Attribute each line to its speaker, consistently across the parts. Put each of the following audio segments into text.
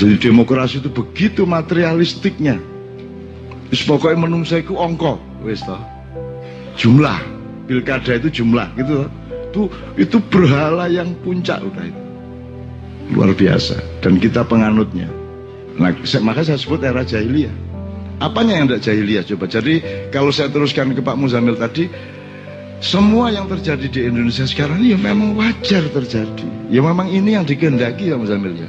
Speaker 1: Jadi demokrasi itu begitu materialistiknya. Terus pokoknya menungsa itu ongkok, wis toh. Jumlah pilkada itu jumlah gitu toh. Itu berhala yang puncak udah itu. Luar biasa dan kita penganutnya. Nah, maka saya sebut era jahiliyah. Apanya yang tidak jahiliyah coba? Jadi kalau saya teruskan ke Pak Muzamil tadi, semua yang terjadi di Indonesia sekarang ini ya memang wajar terjadi. Ya memang ini yang dikehendaki ya Muzamil ya.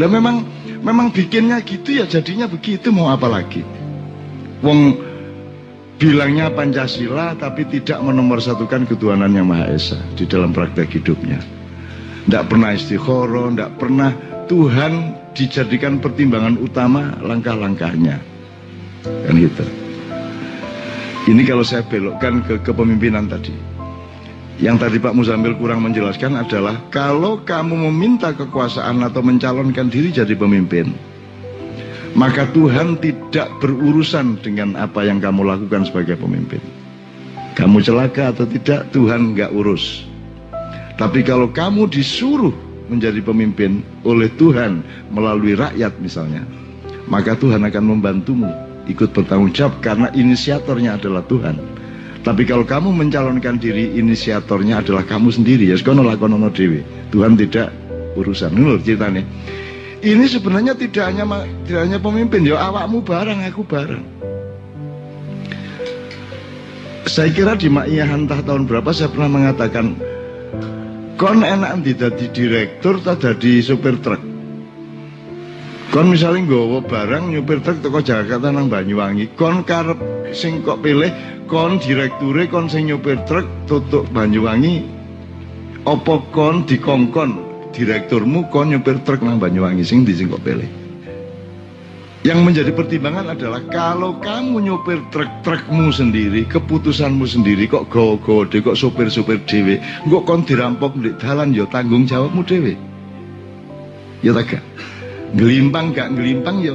Speaker 1: Lah memang memang bikinnya gitu ya jadinya begitu mau apa lagi? Wong bilangnya Pancasila tapi tidak menomorsatukan ketuhanan yang Maha Esa di dalam praktek hidupnya. Tidak pernah istikharah, tidak pernah Tuhan dijadikan pertimbangan utama langkah-langkahnya kan gitu ini kalau saya belokkan ke kepemimpinan tadi yang tadi Pak Muzamil kurang menjelaskan adalah kalau kamu meminta kekuasaan atau mencalonkan diri jadi pemimpin maka Tuhan tidak berurusan dengan apa yang kamu lakukan sebagai pemimpin kamu celaka atau tidak Tuhan nggak urus tapi kalau kamu disuruh menjadi pemimpin oleh Tuhan melalui rakyat misalnya maka Tuhan akan membantumu ikut bertanggung jawab karena inisiatornya adalah Tuhan. Tapi kalau kamu mencalonkan diri inisiatornya adalah kamu sendiri ya sekono lakonono dewi. Tuhan tidak urusan. Ini ceritanya. Ini sebenarnya tidak hanya tidak hanya pemimpin ya awakmu bareng aku bareng. Saya kira di Ma'iyah entah tahun berapa saya pernah mengatakan kon enak di direktur atau jadi supir truk kon misalnya nggawa barang nyupir truk teko Jakarta nang Banyuwangi. Kon karep sing kok pilih kon direkture kon sing nyupir truk tutuk Banyuwangi. Apa kon dikongkon direkturmu kon nyupir truk nang Banyuwangi sing di sing kok pilih? Yang menjadi pertimbangan adalah kalau kamu nyupir truk-trukmu sendiri, keputusanmu sendiri kok go-go kok sopir-sopir dewe, kok kon dirampok di dalan ya tanggung jawabmu dewe. Ya tak Ngelimpang gak ngelimpang ya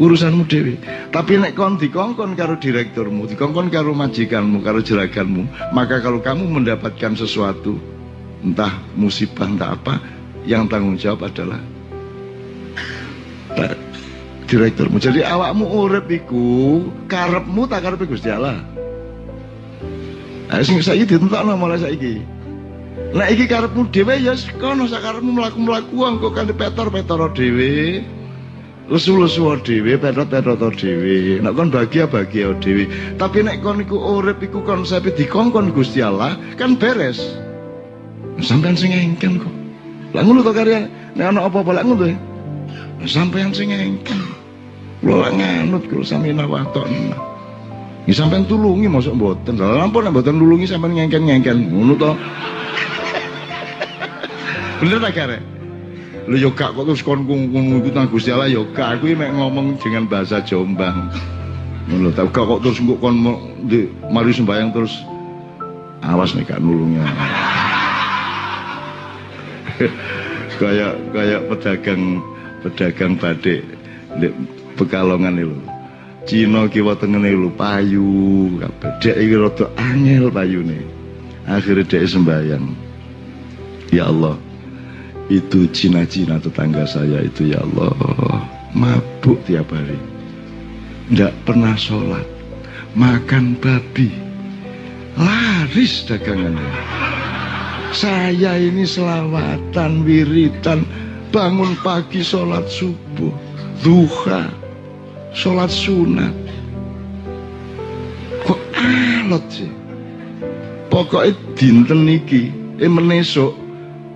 Speaker 1: urusanmu dewi. Tapi nek kon dikongkon karo direkturmu, dikongkon karo majikanmu, karo jeraganmu, maka kalau kamu mendapatkan sesuatu, entah musibah entah apa, yang tanggung jawab adalah direkturmu. Jadi awakmu urip iku karepmu tak karepe Gusti Allah. Nah, sing saiki ditentokno mulai saiki. Nah iki karepmu dhewe ya kono sakarepmu mlaku-mlaku engko kanthi petor-petor dhewe. Lesu-lesu dhewe, petot-petot dhewe. Nek kon bahagia bahagia dhewe. Tapi nek kon iku urip iku konsep dikongkon Gusti Allah kan beres. Sampeyan sing engken kok. Lah ngono to karya nek ana apa-apa lak ngono. Sampeyan sing engken. Kula nganut kula sami nawatona. Ya sampean tulungi masuk mboten. Lah ampun nek mboten nulungi sampean ngengken-ngengken. Ngono to. Bener tak kare? Lu yo kok terus kon ngono iku nang Gusti Allah yo gak aku mek ngomong dengan bahasa Jombang. Ngono tak kok terus kok kon di, mari sembayang terus awas nih kak nulungnya. kayak kayak pedagang pedagang badik di Pekalongan itu. Cina kiwa tengene lho payu. Dek iki rada angel payune. Akhirnya dek sembayang. Ya Allah, itu Cina-Cina tetangga saya itu ya Allah. Mabuk tiap hari. Tidak pernah sholat. Makan babi. Laris dagangannya. Saya ini selawatan wiritan. Bangun pagi sholat subuh. Duha. Sholat sunat. Kok alot sih? Pokoknya dinten niki eh menesok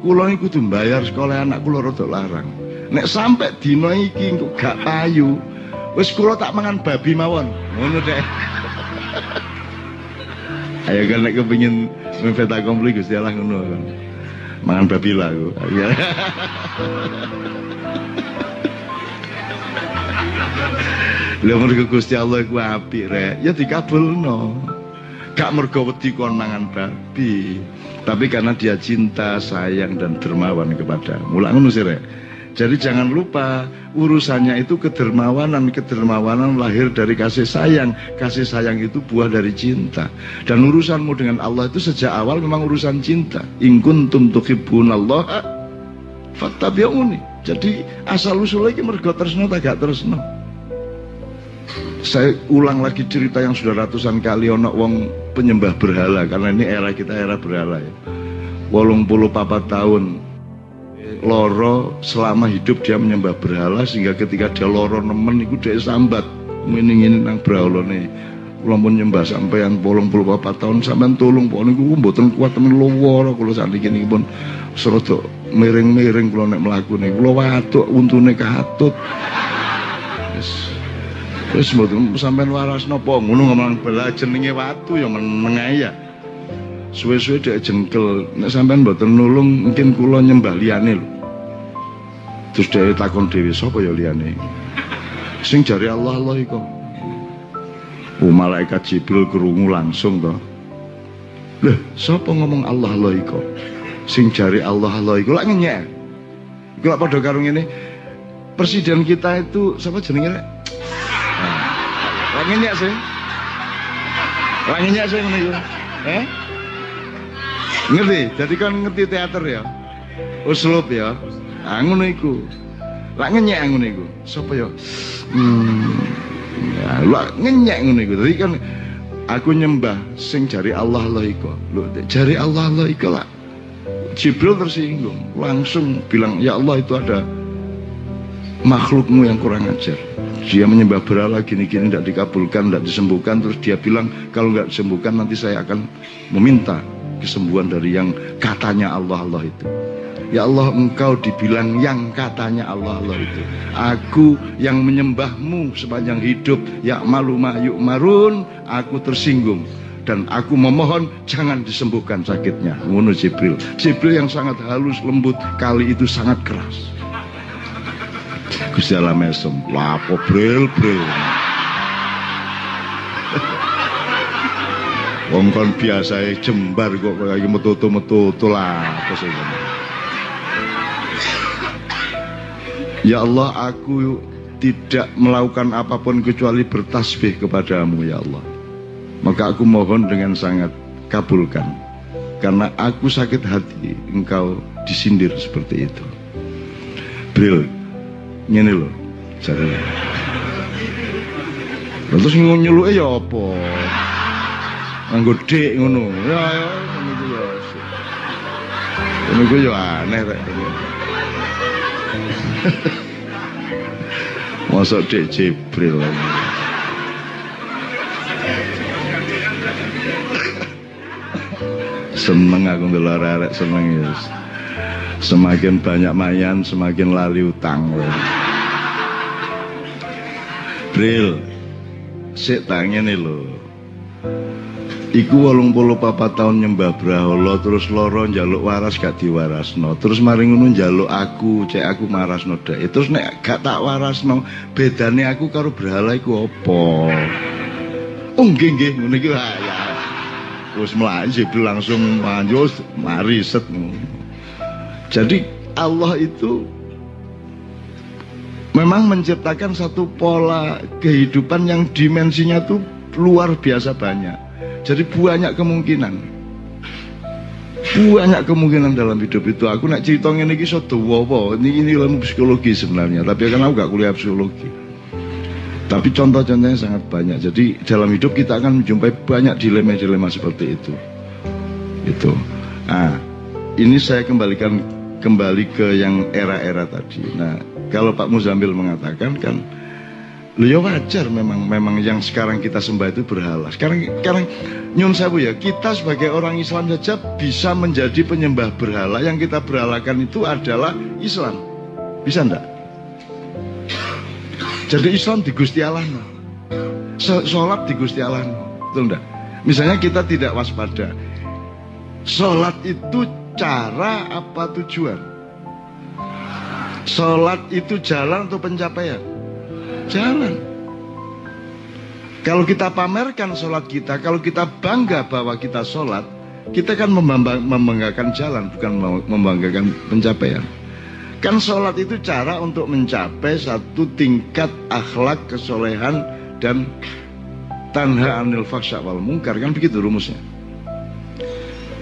Speaker 1: kula iku kudu bayar sekolah anak kula rada larang. Nek sampai dina iki engko gak payu, wis kula tak mangan babi mawon. Ngono deh. Ayo kan nek kepengin meveta kompli Gusti Allah ngono kan. Mangan babi lah aku. Lha mergo Gusti Allah iku apik rek, ya dikabulno. Gak mergo wedi kon babi tapi karena dia cinta, sayang dan dermawan kepada ngono Jadi jangan lupa urusannya itu kedermawanan, kedermawanan lahir dari kasih sayang. Kasih sayang itu buah dari cinta. Dan urusanmu dengan Allah itu sejak awal memang urusan cinta. In kuntum Allah fattabi'uni. Jadi asal usul lagi mergo tresno tak gak tresno. Saya ulang lagi cerita yang sudah ratusan kali ono wong penyembah berhala karena ini era kita era berhala ya. Wolong puluh papa tahun loro selama hidup dia menyembah berhala sehingga ketika dia loro nemen itu dia sambat. Meningin nang nih kula pun nyembah sampean 84 tahun sampean tulung pokoknya niku kuat temen loworo kula sakniki niki pun serada miring-miring kula nek mlaku niku kula watuk untune katut. Wis wis mboten sampean waras napa ngono ngomong bela jenenge watu ya meneng ya suwe-suwe dia jengkel nek sampean mboten nulung mungkin kula nyembah liyane lho terus dia takon dewi sapa ya liyane sing jari Allah Allah iku Oh, malaikat Jibril kerungu langsung toh. Loh, siapa ngomong Allah Allah iko? Sing jari Allah Allah iko lak ngenyek. Iku lak padha karo ngene. Presiden kita itu siapa jenenge rek? Nah, lak ngenyek sih. Lak ngenyek sih ngene iku. Eh? Ngerti? Jadi kan ngerti teater ya. Uslub ya. Ah ngono iku. Lak ngenyek ngono iku. Ya? Hmm, Ya, lu ngenyek ngono iku. Dadi kan aku nyembah sing jari Allah Allah iku. Lu jari Allah Allah iku lah. Jibril tersinggung, langsung bilang, "Ya Allah itu ada makhlukmu yang kurang ajar." Dia menyembah berhala gini-gini tidak dikabulkan, tidak disembuhkan. Terus dia bilang, kalau nggak disembuhkan nanti saya akan meminta kesembuhan dari yang katanya Allah Allah itu. Ya Allah engkau dibilang yang katanya Allah Allah itu Aku yang menyembahmu sepanjang hidup Ya malu yuk marun Aku tersinggung dan aku memohon jangan disembuhkan sakitnya. Ngono Jibril. Jibril yang sangat halus lembut kali itu sangat keras. Gusti Allah mesem, lapo bril bril. Wong kon biasa jembar kok kayak metu-metu lah apa sih Ya Allah aku tidak melakukan apa pun kecuali bertasbih kepadamu ya Allah. Maka aku mohon dengan sangat kabulkan. Karena aku sakit hati engkau disindir seperti itu. Bril Ini loh Jadi Terus nyuluke ya apa? Nganggo dik ngono. Ya ya ngono iku ya. Ya aneh rek. Masuk dek Jibril. Seneng aku ndelok arek seneng ya. Semakin banyak mayan, semakin lali utang. Bril, sik tangene lho. Iku wolung puluh papa tahun nyembah brahola terus loro njaluk waras gak diwarasno. Terus maring ngono njaluk aku cek aku marasno dek terus nek gak tak warasno bedane aku karo berhala iku apa? Oh nggih nggih ngono iki. Ya. Terus mlayu langsung manjus mari set jadi Allah itu memang menciptakan satu pola kehidupan yang dimensinya tuh luar biasa banyak jadi banyak kemungkinan. Banyak kemungkinan dalam hidup itu. Aku nak cerita ini iki satu apa? Ini ini ilmu psikologi sebenarnya, tapi kan aku gak kuliah psikologi. Tapi contoh-contohnya sangat banyak. Jadi dalam hidup kita akan menjumpai banyak dilema-dilema seperti itu. Itu. Nah, ini saya kembalikan kembali ke yang era-era tadi. Nah, kalau Pak Muzamil mengatakan kan Lu ya wajar memang memang yang sekarang kita sembah itu berhala. Sekarang sekarang nyun sewu ya, kita sebagai orang Islam saja bisa menjadi penyembah berhala. Yang kita berhalakan itu adalah Islam. Bisa ndak? Jadi Islam di Gusti Allah. Sholat di Gusti Allah. Betul? Misalnya kita tidak waspada. Sholat itu cara apa tujuan? Sholat itu jalan untuk pencapaian Jangan. Kalau kita pamerkan sholat kita, kalau kita bangga bahwa kita sholat, kita kan membanggakan jalan, bukan membanggakan pencapaian. Kan sholat itu cara untuk mencapai satu tingkat akhlak, kesolehan, dan tanha anil faksha wal mungkar. Kan begitu rumusnya.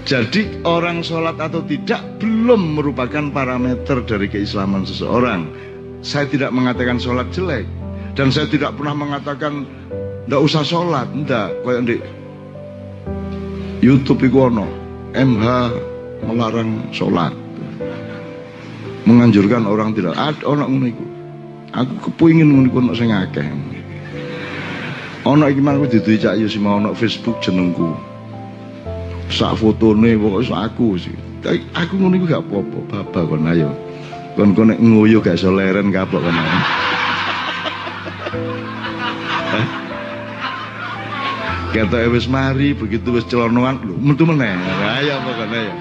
Speaker 1: Jadi orang sholat atau tidak belum merupakan parameter dari keislaman seseorang. Saya tidak mengatakan sholat jelek. Dan saya tidak pernah mengatakan tidak usah sholat, tidak. Kayak di YouTube itu ono. MH melarang sholat, menganjurkan orang tidak. Ada orang ngono Aku kepingin ngono iku ono sing akeh. Ono iki mang diduwi cak yo Facebook jenengku sak fotone pokoke aku sih aku ngono iku gak apa-apa baba kon ayo kon kon nek ngoyo gak iso leren kapok kon Kata wis mari begitu wis celonoan lho metu meneh. Ayo apa kon ayo.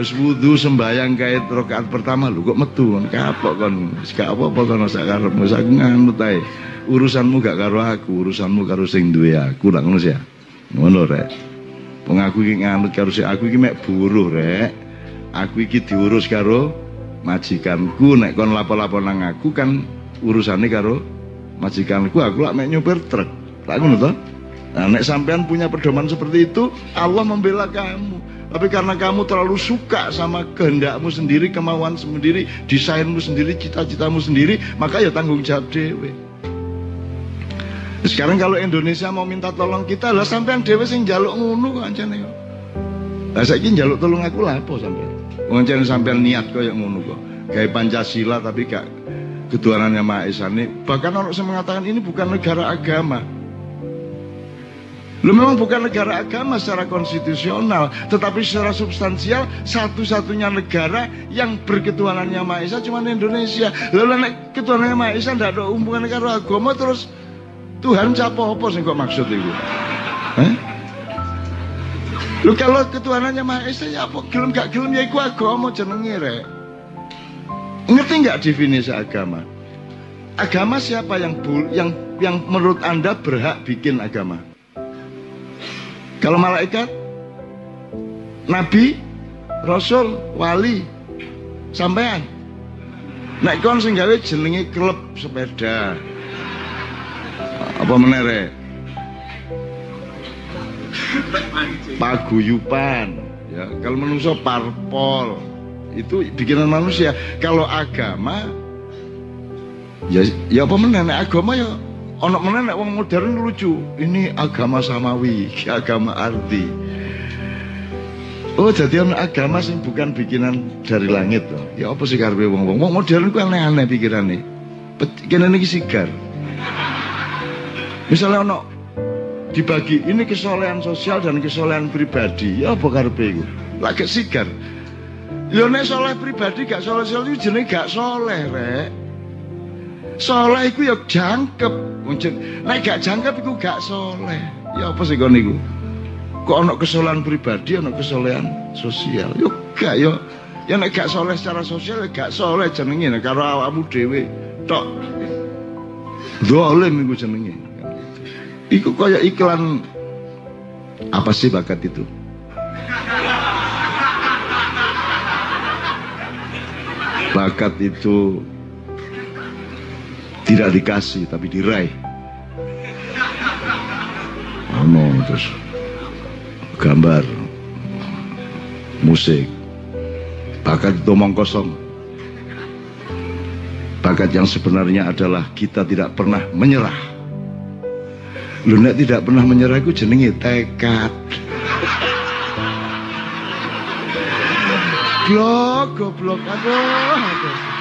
Speaker 1: Wis wudu sembayang kait rakaat pertama lho kok metu kon kapok kon. Wis gak apa-apa kon sak karepmu sak nganut ae. Urusanmu gak karo aku, urusanmu karo sing duwe aku lak ngono. Ya? Ngono rek. Wong aku iki nganut karo si aku iki mek buruh rek. Aku iki diurus karo majikanku nek kon lapo-lapo nang aku kan urusane karo majikanku aku lak mek nyupir truk. Tak ngono to? Nah, nek sampean punya pedoman seperti itu, Allah membela kamu. Tapi karena kamu terlalu suka sama kehendakmu sendiri, kemauan sendiri, desainmu sendiri, cita-citamu sendiri, maka ya tanggung jawab dewe. Sekarang kalau Indonesia mau minta tolong kita lah sampean dhewe sing njaluk ngono kok ancane kok. Lah saiki njaluk tolong aku lah apa sampean? Wong ancane sampean niat koyo ngono kok. Gawe Pancasila tapi gak ketuhanannya Maha Esa ini. Bahkan orang yang mengatakan ini bukan negara agama. Lu memang bukan negara agama secara konstitusional, tetapi secara substansial satu-satunya negara yang berketuhanannya Maha Esa cuma Indonesia. Lalu nek ketuhanannya Maha ndak ada hubungan negara agama terus Tuhan siapa apa sih kok maksud itu? Eh? Lu kalau ketuhanannya Maha Esa ya apa gelem gak gelem ya iku agama jenenge rek. Ngerti nggak definisi agama? Agama siapa yang yang yang menurut Anda berhak bikin agama? Kalau malaikat, nabi, rasul, wali, sampean. Nek kon sing gawe jenenge klub sepeda apa menere paguyupan ya kalau manusia parpol. Itu bikinan manusia. Kalau agama ya ya apa menene agama ya ono menene wong modern lucu. Ini agama samawi agama arti. Oh jadi ono agama sih bukan bikinan dari langit loh. Ya apa sih karbe wong wong modern ku aneh-aneh pikirannya. Kene iki sigar. Misalnya ono dibagi ini kesolehan sosial dan kesolehan pribadi. Ya apa karepe iku? Lagi sigar. Ya nek soleh pribadi gak soleh soleh itu jenenge gak soleh rek. Soleh iku ya jangkep. Nek gak jangkep iku gak soleh. Ya apa sih kon iku? Kok ono kesolehan pribadi, ono kesolehan sosial. Yo gak yo. Ya nek gak soleh secara sosial ya gak soleh jenenge karo awakmu dhewe tok. Dolim iku jenenge. Iku kayak iklan apa sih bakat itu? Bakat itu tidak dikasih tapi diraih. Oh no, terus gambar, musik, bakat itu omong kosong. Bakat yang sebenarnya adalah kita tidak pernah menyerah. Lu nek tidak pernah menyerah ku jenenge tekad. Blok, goblok, aduh.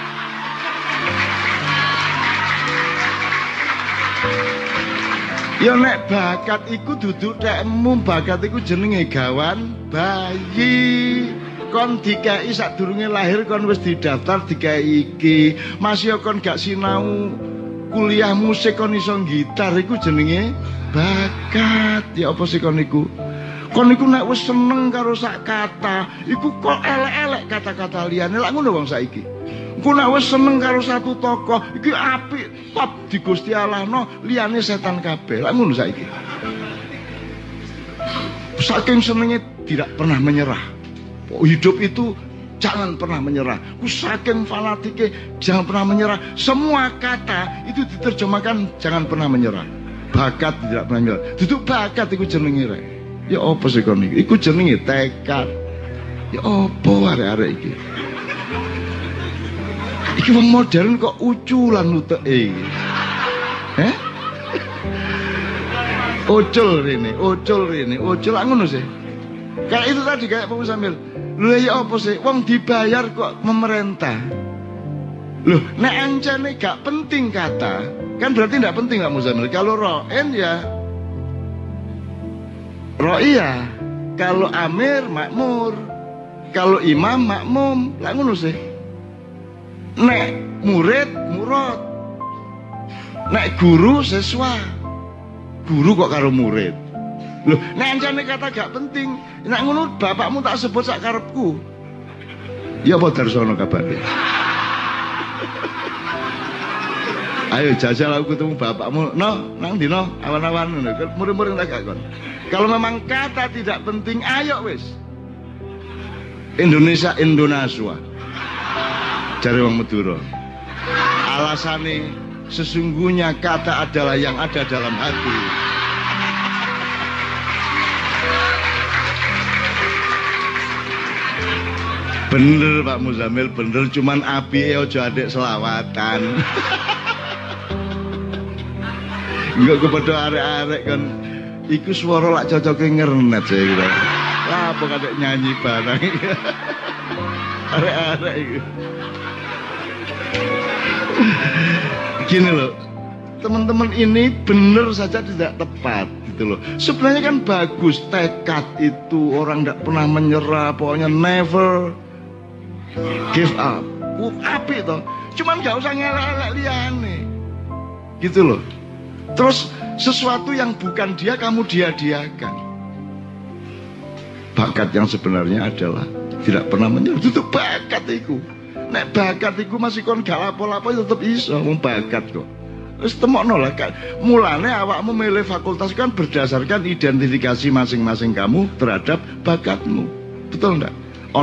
Speaker 1: Ya nek bakat iku duduk tekmu, bakat iku jenenge gawan bayi. Kon dikai sadurunge lahir kon wis didaftar dikai iki. Masih kon gak sinau kuliah musik kon iso gitar iku jenenge bakat. Ya apa sih kon iku? Kon iku nek wis seneng karo sak kata, iku kok elek-elek kata-kata liyane. Lah ngono wong saiki. Ku nek wis seneng karo satu tokoh, iki apik, top di Gusti Allah no, liyane setan kabeh. Lah ngono saiki. Saking senengnya tidak pernah menyerah. Hidup itu Jangan pernah menyerah. Ku saking fanatiknya, jangan pernah menyerah. Semua kata itu diterjemahkan jangan pernah menyerah. Bakat tidak pernah menyerah. Duduk bakat itu jenenge rek. Ya apa sih kon iki? Iku jenenge tekad. Ya apa arek-arek iki? Iki wong modern kok uculan uteke iki. Eh? Ucul rene, ucul rene, ucul ngono sih. Kayak itu tadi kayak Pak Sambil. Lho ya apa sih? Wong dibayar kok pemerintah. Loh, nek ancane gak penting kata, kan berarti tidak penting Pak Muzamil. Kalau roen ya ro'iyah. Kalau amir makmur. Kalau imam makmum. Lah ngono sih. Nek murid murad. Nek guru sesuai guru kok karo murid. Loh, nek ancane kata gak penting, nek ngono bapakmu tak sebut sak karepku. Ya apa darsono kabare? Ayo jajal aku ketemu bapakmu. No, nang dino awan-awan ngono. Murid-murid tak kon. Kalau memang kata tidak penting, ayo wis. Indonesia Indonesia. Cari wong Madura. Alasane sesungguhnya kata adalah yang ada dalam hati. Bener Pak Muzamil, bener cuman api ojo adek selawatan. Enggak kepada arek-arek kan iku suara lak cocoknya ngernet saya gitu. Lah apa kadek nyanyi barang. arek-arek itu gini loh teman-teman ini benar saja tidak tepat gitu loh sebenarnya kan bagus tekad itu orang tidak pernah menyerah pokoknya never give up. Uh, api toh. Cuman gak usah ngelak-ngelak liane gitu loh. Terus sesuatu yang bukan dia kamu dia-diakan. Bakat yang sebenarnya adalah tidak pernah menyerah itu bakat itu nek bakat iku masih kon gak lapo-lapo ya tetep iso. Wong bakat kok. Wis temokno lah kan mulane awakmu milih fakultas kan berdasarkan identifikasi masing-masing kamu terhadap bakatmu. Betul ndak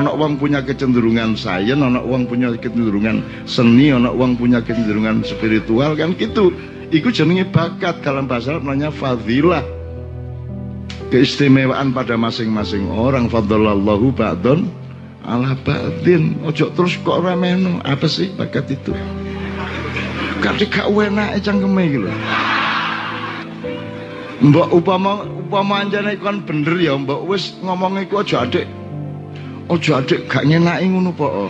Speaker 1: ana wong punya kecenderungan sains ana wong punya kecenderungan seni ana wong punya kecenderungan spiritual kan gitu. Iku jenenge bakat dalam bahasa Arab namanya fadilah. Keistimewaan pada masing-masing orang. Fadlallahu ba'don ala batin ojo terus kok remeno apa sih bakat itu? Kadek gak enak cangkeme gitu mbak upama upama anjane kon bener ya mbak wis ngomong iku aja adik ojo adik gak nyenaki ngono po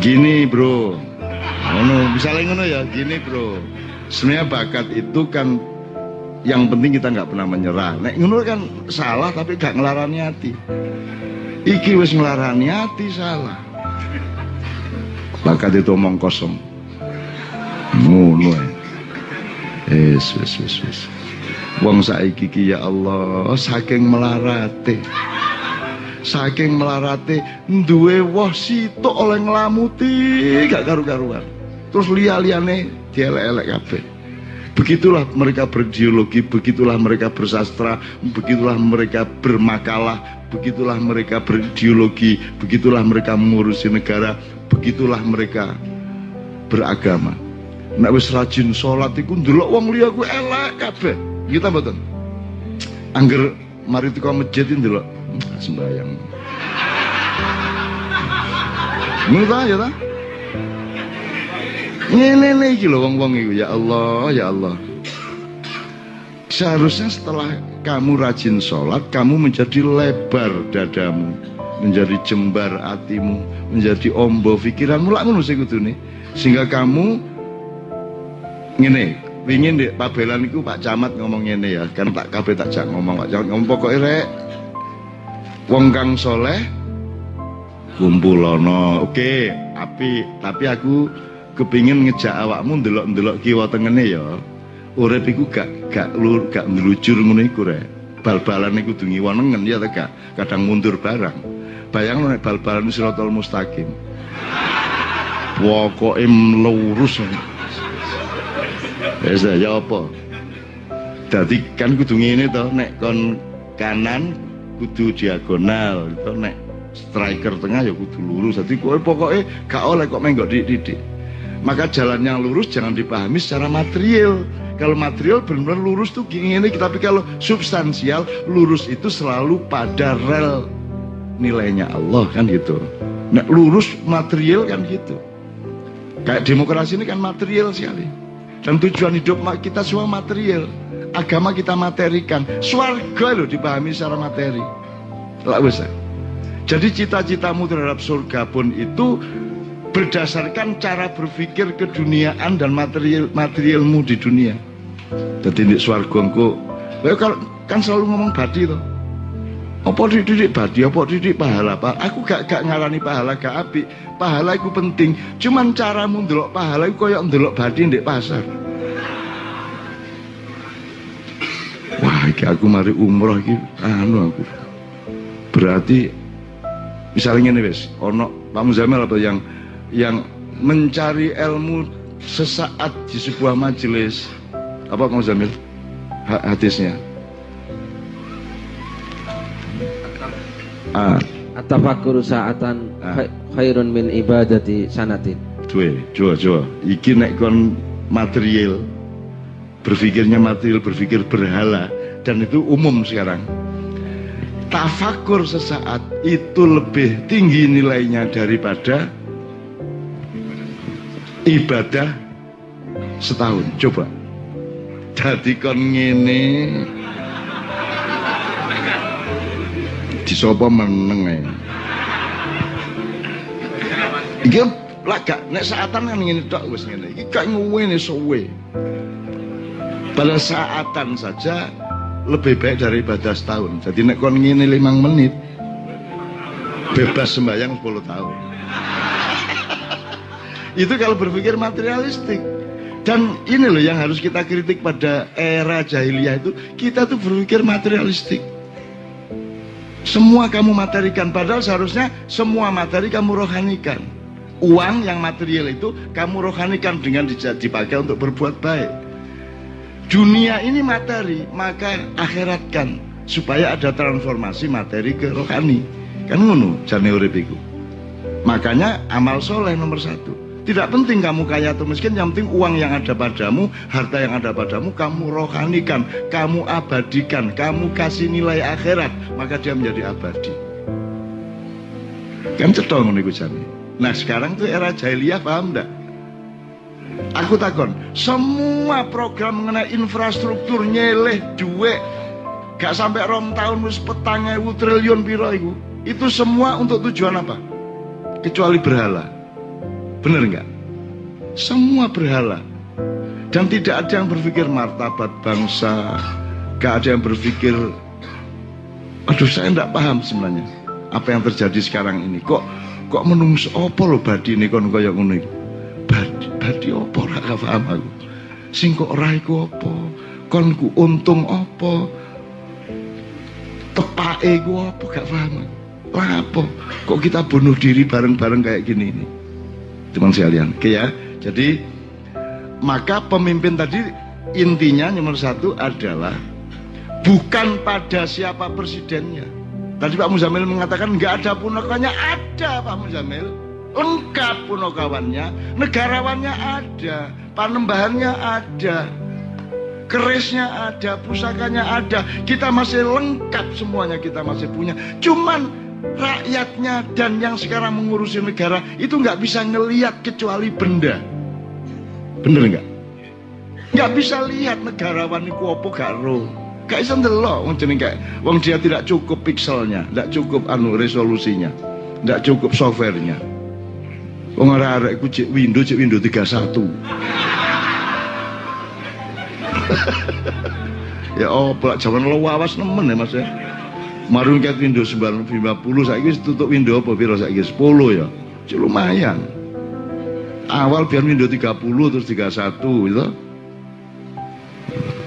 Speaker 1: gini bro. Ngono misalnya ngono ya gini bro. Sebenarnya bakat itu kan yang penting kita nggak pernah menyerah. Nek ngono kan salah tapi gak ngelarani hati. Iki wis nglarani hati salah. Bakat itu omong kosong. Ngono wis wis wis wis. Wong saiki ki ya Allah saking melarate saking melarate duwe woh sitok oleh nglamuti gak karu-karuan terus liya-liyane dielek-elek kabeh Begitulah mereka bergeologi, begitulah mereka bersastra, begitulah mereka bermakalah, begitulah mereka berideologi, begitulah mereka mengurusi negara, begitulah mereka beragama. Nek wis rajin salat iku ndelok wong liya ku elek kabeh. Kita mboten. Angger mari teko masjid ndelok sembayang. Ngono ta ya ta? Ngene iki lho wong-wong iku ya Allah, ya Allah. Seharusnya setelah kamu rajin sholat, kamu menjadi lebar dadamu, menjadi jembar hatimu, menjadi ombo pikiranmu lah ngono sing kudune. Sehingga kamu ngene, ingin deh pabelan iku Pak Camat ngomong ngene ya, kan tak kabeh tak jak ngomong Pak Camat ngomong pokoke rek wong kang soleh kumpulono. Oke, api, tapi aku kepingin ngejak awakmu ndelok-ndelok kiwa tengene ya. Urip iku gak gak lur gak ndelujur ngono iku rek. Bal-balan iku kudu ngiwonengen ya gak. Kadang mundur barang. Bayang nek bal-balan siratal mustaqim. Pokoke lurus. Wis ya apa? Dadi kan kudu ngene to nek kon kanan kudu diagonal to nek striker tengah ya kudu lurus. Dadi kowe pokoke gak oleh kok menggok didik maka jalan yang lurus jangan dipahami secara material kalau material benar-benar lurus tuh gini ini tapi kalau substansial lurus itu selalu pada rel nilainya Allah kan gitu. Nek lurus material kan gitu. Kayak demokrasi ini kan material sekali. Dan tujuan hidup kita semua material. Agama kita materikan. Swarga loh dipahami secara materi. Lah bisa. Jadi cita-citamu terhadap surga pun itu berdasarkan cara berpikir keduniaan dan material materialmu di dunia. Jadi di swarga engko kalau kan selalu ngomong badi tuh. Apa dididik badi, apa dididik pahala, Pak? Aku gak gak ngarani pahala gak api. Pahala itu penting. Cuman caramu ndelok pahala iku koyo ndelok badi ndek pasar. Iki aku mari umroh iki anu aku. Berarti misalnya ini wes, ono Pak Muzamil apa yang yang mencari ilmu sesaat di sebuah majelis apa Pak Muzamil hadisnya
Speaker 2: Ah. Atafakuru sa'atan ah. khairun min ibadati sanatin.
Speaker 1: Cuy, coba coba. Iki nek kon material berpikirnya material, berpikir berhala dan itu umum sekarang. Tafakur sesaat itu lebih tinggi nilainya daripada ibadah setahun. Coba. Jadi kon ngene disopo meneng. Iki lah gak nek saatan kan ngene tok wis ngene. Iki gak ngene suwe. Pada saatan saja lebih baik dari ibadah setahun. Jadi nek kon ngene 5 menit bebas sembahyang 10 tahun. Itu kalau berpikir materialistik. Dan ini loh yang harus kita kritik pada era jahiliyah itu, kita tuh berpikir materialistik. Semua kamu materikan, padahal seharusnya semua materi kamu rohanikan. Uang yang material itu kamu rohanikan dengan dipakai untuk berbuat baik. Dunia ini materi, maka akhiratkan supaya ada transformasi materi ke rohani. Kan ngono jane urip Makanya amal soleh nomor satu. Tidak penting kamu kaya atau miskin, yang penting uang yang ada padamu, harta yang ada padamu, kamu rohanikan, kamu abadikan, kamu kasih nilai akhirat, maka dia menjadi abadi. Kan cetong nih. Nah sekarang tuh era jahiliyah paham enggak? Aku takon, semua program mengenai infrastruktur nyeleh duit gak sampai rom tahun wis petang ewu triliun piro itu, itu semua untuk tujuan apa? Kecuali berhala. Benar enggak? Semua berhala. Dan tidak ada yang berpikir martabat bangsa. Gak ada yang berpikir, aduh saya enggak paham sebenarnya. Apa yang terjadi sekarang ini. Kok kok menungso apa lo badi ini kon kaya ngono. Badi, badi apa ora paham aku. Sing kok ora iku apa? Kon ku untung apa? Tepake ku apa gak paham. Lah apa? Kok kita bunuh diri bareng-bareng kayak gini ini? teman sekalian. Oke ya. Jadi maka pemimpin tadi intinya nomor satu adalah bukan pada siapa presidennya. Tadi Pak Muzamil mengatakan nggak ada punokawannya, ada Pak Muzamil. Lengkap punokawannya, negarawannya ada, panembahannya ada, kerisnya ada, pusakanya ada. Kita masih lengkap semuanya kita masih punya. Cuman rakyatnya dan yang sekarang mengurusi negara itu nggak bisa ngelihat kecuali benda. Bener nggak? Nggak bisa lihat negarawan itu apa gak roh. Gak bisa ndelok wong jeneng kayak wong dia tidak cukup pikselnya, tidak cukup anu resolusinya, tidak cukup softwarenya. Wong arek-arek ku cek Windows cek Windows 31. ya oh, zaman lo wawas nemen ya Mas ya. Marung ket Windows 50 saiki wis tutup Windows apa piro saiki 10 ya. Cuk lumayan. Awal biar Windows 30 terus 31 gitu.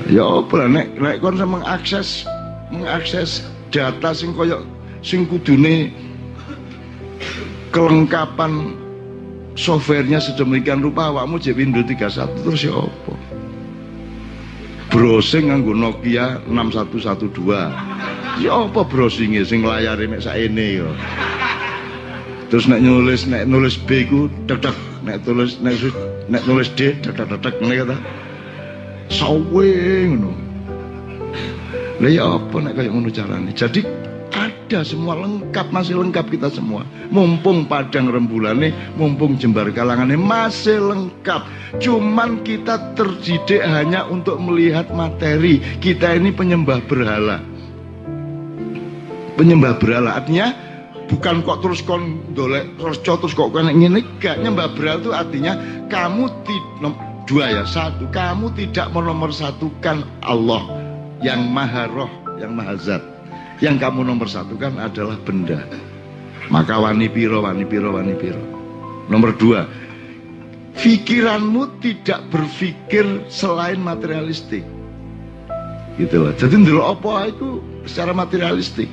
Speaker 1: Ya apa nek nek kon mengakses mengakses data sing koyo sing kudune kelengkapan softwarenya sedemikian rupa awakmu jek Windows 31 terus ya apa? Browsing nganggo Nokia 6112 ya apa browsingnya sing layar mek saene yo terus nek nulis nek nulis B ku tek nek tulis nek nek nulis D tek tek tek ngene kata. Sawe ngono. Lha ya apa nek kaya ngono carane? Jadi ada semua lengkap masih lengkap kita semua. Mumpung padang rembulannya mumpung jembar kalangannya masih lengkap. Cuman kita terdidik hanya untuk melihat materi. Kita ini penyembah berhala. Penyembah berhala artinya bukan kok terus kon dolek terus terus kok kena ngene. Gak nyembah berhala itu artinya kamu tidak dua ya satu. Kamu tidak menomor satukan Allah yang maha roh yang maha zat yang kamu nomor satukan adalah benda. Maka wani piro wani piro wani piro. Nomor dua pikiranmu tidak berpikir selain materialistik. Gitu loh. Jadi dulu apa itu secara materialistik